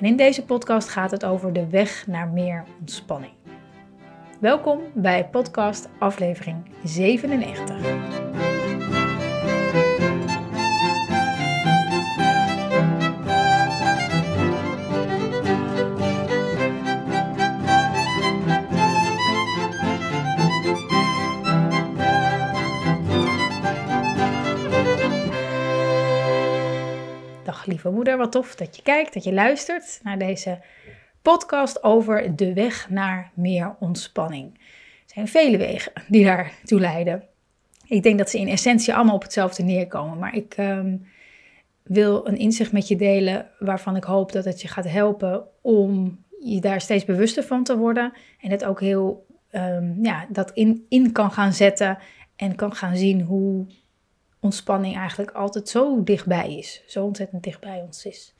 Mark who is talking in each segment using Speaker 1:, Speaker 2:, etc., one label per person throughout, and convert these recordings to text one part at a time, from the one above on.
Speaker 1: En in deze podcast gaat het over de weg naar meer ontspanning. Welkom bij podcast aflevering 97. Lieve moeder, wat tof dat je kijkt, dat je luistert naar deze podcast over de weg naar meer ontspanning. Er zijn vele wegen die daartoe leiden. Ik denk dat ze in essentie allemaal op hetzelfde neerkomen, maar ik ehm, wil een inzicht met je delen waarvan ik hoop dat het je gaat helpen om je daar steeds bewuster van te worden en het ook heel um, ja, dat in, in kan gaan zetten en kan gaan zien hoe ontspanning eigenlijk altijd zo dichtbij is. Zo ontzettend dichtbij ons is.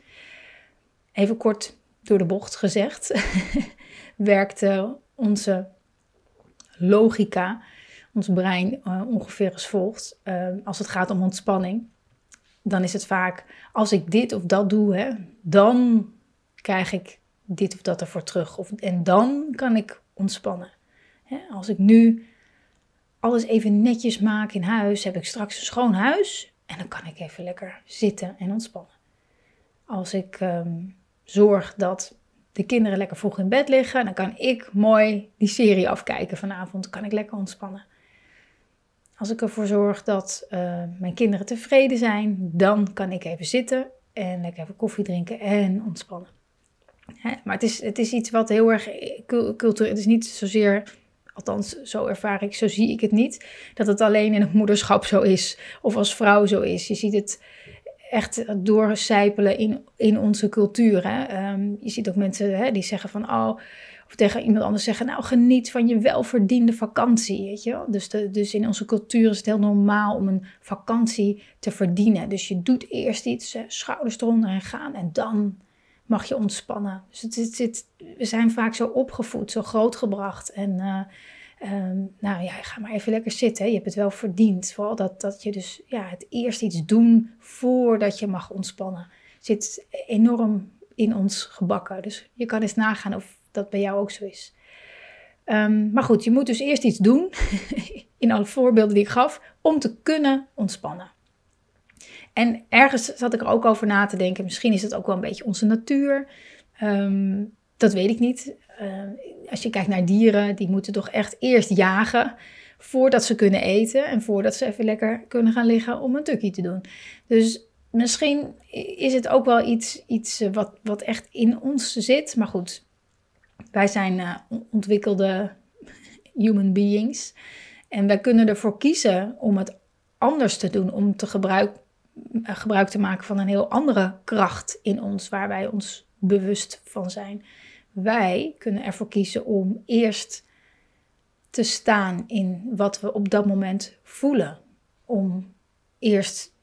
Speaker 1: Even kort door de bocht gezegd, werkte onze logica, ons brein, uh, ongeveer als volgt. Uh, als het gaat om ontspanning, dan is het vaak als ik dit of dat doe, hè, dan krijg ik dit of dat ervoor terug. Of, en dan kan ik ontspannen. Als ik nu alles even netjes maak in huis, heb ik straks een schoon huis en dan kan ik even lekker zitten en ontspannen. Als ik ehm, zorg dat de kinderen lekker vroeg in bed liggen, dan kan ik mooi die serie afkijken vanavond, kan ik lekker ontspannen. Als ik ervoor zorg dat uh, mijn kinderen tevreden zijn, dan kan ik even zitten en lekker even koffie drinken en ontspannen. Hè? Maar het is, het is iets wat heel erg cultuur. Het is niet zozeer Althans, zo ervaar ik, zo zie ik het niet. Dat het alleen in het moederschap zo is. Of als vrouw zo is. Je ziet het echt doorcijpelen in, in onze cultuur. Hè? Ehm, je ziet ook mensen hè, die zeggen van... Oh, of tegen iemand anders zeggen... Nou, geniet van je welverdiende vakantie. Weet je? Dus, de, dus in onze cultuur is het heel normaal om een vakantie te verdienen. Dus je doet eerst iets, schouders eronder en gaan. En dan mag je ontspannen. Dus het, het, we zijn vaak zo opgevoed, zo grootgebracht. En uh, nou ja, ga maar even lekker zitten. Je hebt het wel verdiend. Vooral dat, dat je dus ja, het eerst iets doen voordat je mag ontspannen. Zit enorm in ons gebakken. Dus je kan eens nagaan of dat bij jou ook zo is. Um, maar goed, je moet dus eerst iets doen, in alle voorbeelden die ik gaf, om te kunnen ontspannen. En ergens zat ik er ook over na te denken. Misschien is het ook wel een beetje onze natuur. Um, dat weet ik niet. Uh, als je kijkt naar dieren, die moeten toch echt eerst jagen voordat ze kunnen eten en voordat ze even lekker kunnen gaan liggen om een tukkie te doen. Dus misschien is het ook wel iets, iets eh, wat, wat echt in ons zit. Maar goed, wij zijn uh, ontwikkelde human beings. En wij kunnen ervoor kiezen om het anders te doen, om te gebruiken eh, gebruik te maken van een heel andere kracht in ons, waar wij ons bewust van zijn. Wij kunnen ervoor kiezen om eerst te staan in wat we op dat moment voelen. Om eerst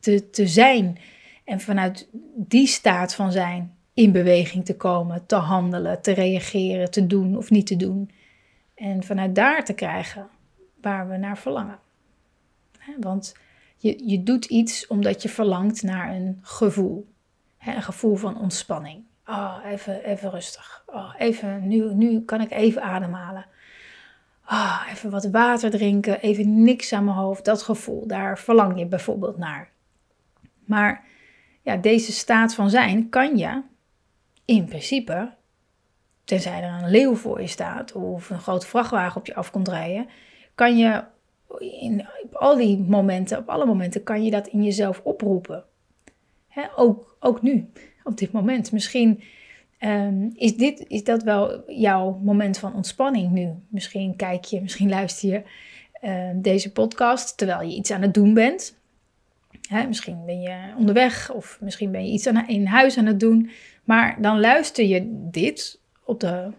Speaker 1: te, te zijn en vanuit die staat van zijn in beweging te komen, te handelen, te reageren, te doen of niet te doen. En vanuit daar te krijgen waar we naar verlangen. Want je, je doet iets omdat je verlangt naar een gevoel. Hè, een gevoel van ontspanning. Oh, even, even rustig. Oh, even, nu, nu kan ik even ademhalen. Oh, even wat water drinken. Even niks aan mijn hoofd. Dat gevoel, daar verlang je bijvoorbeeld naar. Maar ja, deze staat van zijn kan je in principe, tenzij er een leeuw voor je staat of een grote vrachtwagen op je af komt rijden, kan je in, al die momenten, op alle momenten kan je dat in jezelf oproepen. ook, ook nu, op dit moment. Misschien ehm, is, dit, is dat wel jouw moment van ontspanning nu. Misschien kijk je, misschien luister je ehm, deze podcast terwijl je iets aan het doen bent. misschien ben je onderweg of misschien ben je iets aan, in huis aan het doen. Maar dan luister je dit op de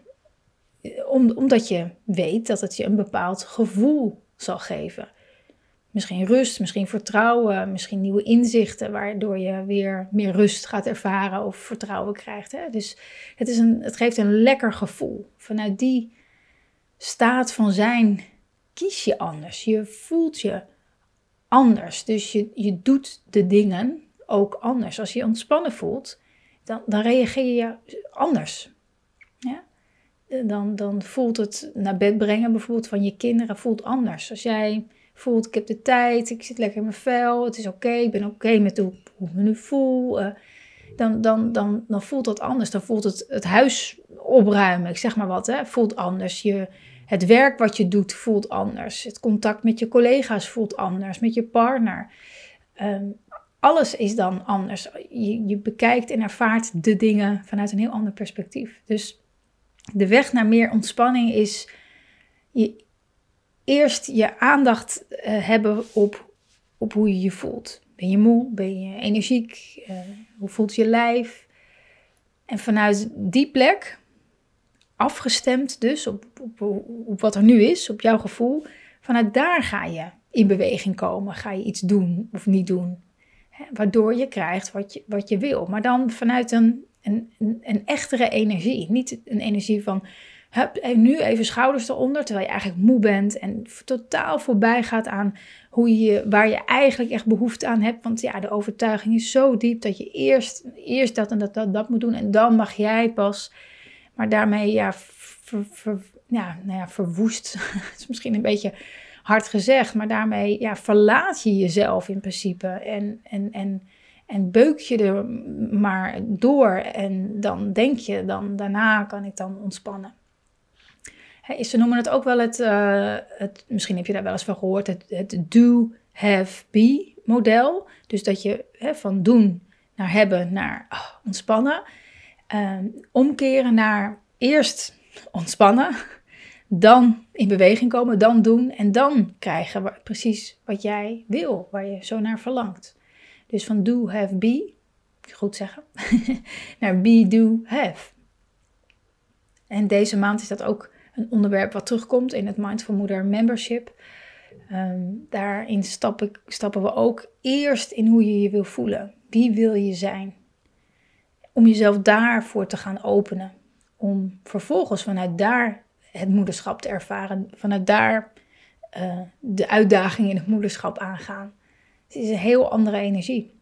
Speaker 1: om, omdat je weet dat het je een bepaald gevoel zal geven. Misschien rust, misschien vertrouwen, misschien nieuwe inzichten, waardoor je weer meer rust gaat ervaren of vertrouwen krijgt. Hè? Dus het, is een, het geeft een lekker gevoel. Vanuit die staat van zijn kies je anders. Je voelt je anders. Dus je, je doet de dingen ook anders. Als je je ontspannen voelt, dan, dan reageer je anders. Ja? Dan, dan voelt het naar bed brengen bijvoorbeeld van je kinderen voelt anders. Als jij voelt, ik heb de tijd, ik zit lekker in mijn vel, het is oké, ik ben oké met hoe, ik me nu voel. Uh, dan, dan, dan, dan voelt dat anders. Dan voelt het, het huis opruimen, ik zeg maar wat, hè, voelt anders. Je, het werk wat je doet voelt anders. Het contact met je collega's voelt anders, met je partner. Um, alles is dan anders. Je, je bekijkt en ervaart de dingen vanuit een heel ander perspectief. Dus de weg naar meer ontspanning is je eerst je aandacht uh, hebben op, op hoe je je voelt. Ben je moe? Ben je energiek? Uh, hoe voelt je lijf? En vanuit die plek, afgestemd dus op, op, op wat er nu is, op jouw gevoel, vanuit daar ga je in beweging komen. Ga je iets doen of niet doen. Hè, waardoor je krijgt wat je, wat je wil. Maar dan vanuit een, een, een echtere energie. Niet een energie van hup, nu even schouders eronder, terwijl je eigenlijk moe bent en totaal voorbij gaat aan hoe je, waar je eigenlijk echt behoefte aan hebt. Want ja, de overtuiging is zo diep dat je eerst, eerst dat en dat, dat, dat moet doen en dan mag jij pas. Maar daarmee, ja, ja, nou ja verwoest, is misschien een beetje hard gezegd, maar daarmee ja, verlaat je jezelf in principe en, en, en, en beuk je er maar door en dan denk je, dan daarna kan ik dan ontspannen. Ze noemen het ook wel het, uh, het, misschien heb je daar wel eens van gehoord, het, het do, have, be model. Dus dat je van doen naar hebben naar oh, ontspannen. Uh, omkeren naar eerst ontspannen, dan in beweging komen, dan doen en dan krijgen precies wat jij wil, waar je zo naar verlangt. Dus van do, have, be, goed zeggen, naar be, do, have. En deze maand is dat ook een onderwerp wat terugkomt in het Mindful Moeder Membership. Um, daarin stappen we ook eerst in hoe je je wil voelen. Wie wil je zijn? Om jezelf daarvoor te gaan openen. Om vervolgens vanuit daar het moederschap te ervaren. Vanuit daar uh, de uitdaging in het moederschap aangaan. Het is een heel andere energie.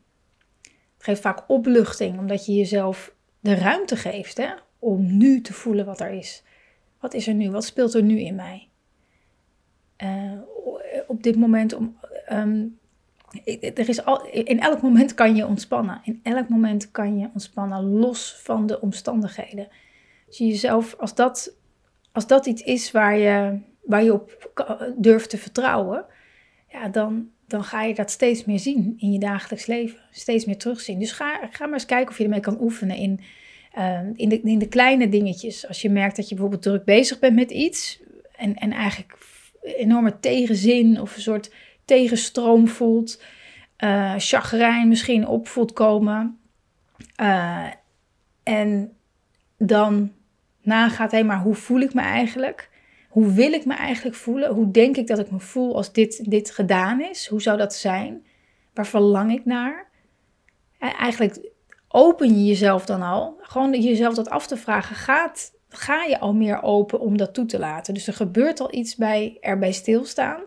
Speaker 1: Het geeft vaak opluchting, omdat je jezelf de ruimte geeft hè, om nu te voelen wat er is. Wat is er nu? Wat speelt er nu in mij? Uh, op dit moment om. Um, er is al, in elk moment kan je ontspannen. In elk moment kan je ontspannen, los van de omstandigheden. Als je jezelf, als dat als dat iets is waar je, waar je op durft te vertrouwen, ja, dan, dan ga je dat steeds meer zien in je dagelijks leven. Steeds meer terugzien. Dus ga, ga maar eens kijken of je ermee kan oefenen in, uh, in, de, in de kleine dingetjes. Als je merkt dat je bijvoorbeeld druk bezig bent met iets en, en eigenlijk enorme tegenzin of een soort tegenstroom voelt, uh, chagrijn misschien op voelt komen. Uh, en dan nagaat, hé, maar hoe voel ik me eigenlijk? Hoe wil ik me eigenlijk voelen? Hoe denk ik dat ik me voel als dit, dit gedaan is? Hoe zou dat zijn? Waar verlang ik naar? Eigenlijk open je jezelf dan al. Gewoon jezelf dat af te vragen. Gaat, ga je al meer open om dat toe te laten? Dus er gebeurt al iets bij erbij stilstaan.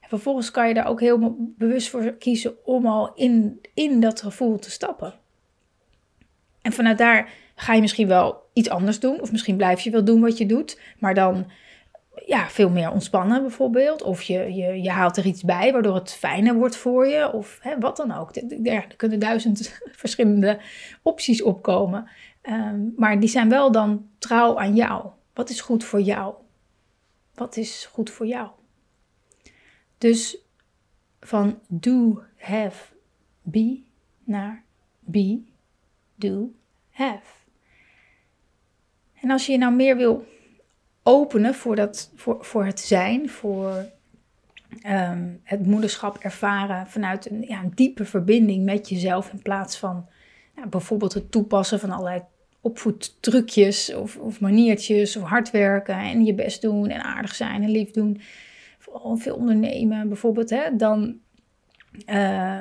Speaker 1: En vervolgens kan je daar ook heel bewust voor kiezen om al in, in dat gevoel te stappen. En vanuit daar ga je misschien wel iets anders doen. Of misschien blijf je wel doen wat je doet. Maar dan ja, veel meer ontspannen bijvoorbeeld. Of je, je, je haalt er iets bij waardoor het fijner wordt voor je. Of hè, wat dan ook. Er, kunnen duizend verschillende opties opkomen. Ehm, maar die zijn wel dan trouw aan jou. Wat is goed voor jou? Wat is goed voor jou? Dus van do, have, be naar be, do, have. En als je je nou meer wil openen voor, dat, voor, voor het zijn, voor ehm, het moederschap ervaren vanuit een, ja, een diepe verbinding met jezelf in plaats van bijvoorbeeld het toepassen van allerlei opvoedtrucjes of, of maniertjes of hard werken en je best doen en aardig zijn en lief doen, vooral veel ondernemen bijvoorbeeld, hè, dan, uh,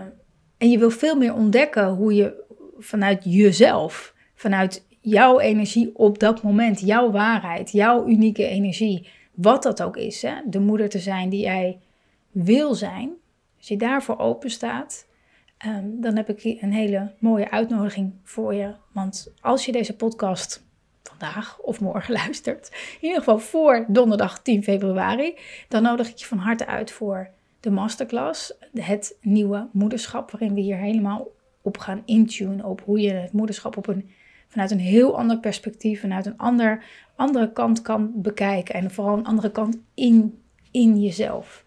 Speaker 1: en je wil veel meer ontdekken hoe je vanuit jezelf, vanuit jouw energie op dat moment, jouw waarheid, jouw unieke energie, wat dat ook is, hè, de moeder te zijn die jij wil zijn, als je daarvoor open staat, Ehm, dan heb ik een hele mooie uitnodiging voor je. Want als je deze podcast vandaag of morgen luistert, in ieder geval voor donderdag 10 februari, dan nodig ik je van harte uit voor de masterclass, het nieuwe moederschap, waarin we hier helemaal op gaan intunen op hoe je het moederschap op een, vanuit een heel ander perspectief, vanuit een ander, andere kant kan bekijken en vooral een andere kant in, in jezelf.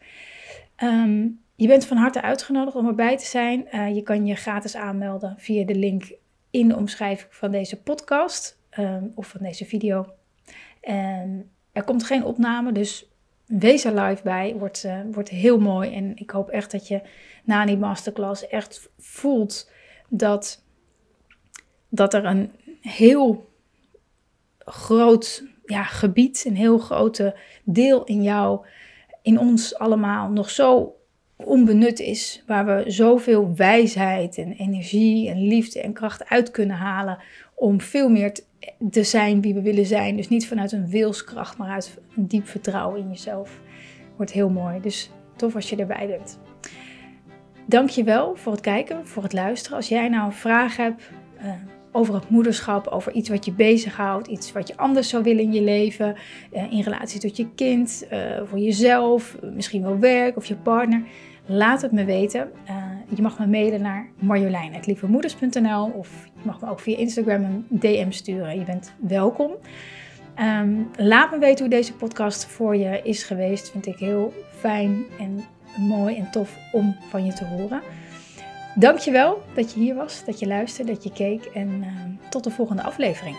Speaker 1: Um, je bent van harte uitgenodigd om erbij te zijn. Uh, je kan je gratis aanmelden via de link in de omschrijving van deze podcast um, of van deze video. En er komt geen opname, dus wees er live bij. Wordt, uh, wordt heel mooi. En ik hoop echt dat je na die masterclass echt voelt dat, dat er een heel groot ja, gebied, een heel grote deel in jou, in ons allemaal nog zo onbenut is, waar we zoveel wijsheid en energie en liefde en kracht uit kunnen halen om veel meer te zijn wie we willen zijn. Dus niet vanuit een wilskracht, maar uit een diep vertrouwen in jezelf. Wordt heel mooi. Dus tof als je erbij bent. Dank je wel voor het kijken, voor het luisteren. Als jij nou een vraag hebt uh, over het moederschap, over iets wat je bezighoudt, iets wat je anders zou willen in je leven, uh, in relatie tot je kind, uh, voor jezelf, misschien wel werk of je partner Laat het me weten. Uh, je mag me mailen naar marjolein.lievemoeders.nl of je mag me ook via Instagram een DM sturen. Je bent welkom. Um, laat me weten hoe deze podcast voor je is geweest. Vind ik heel fijn en mooi en tof om van je te horen. Dankjewel dat je hier was, dat je luisterde, dat je keek en uh, tot de volgende aflevering.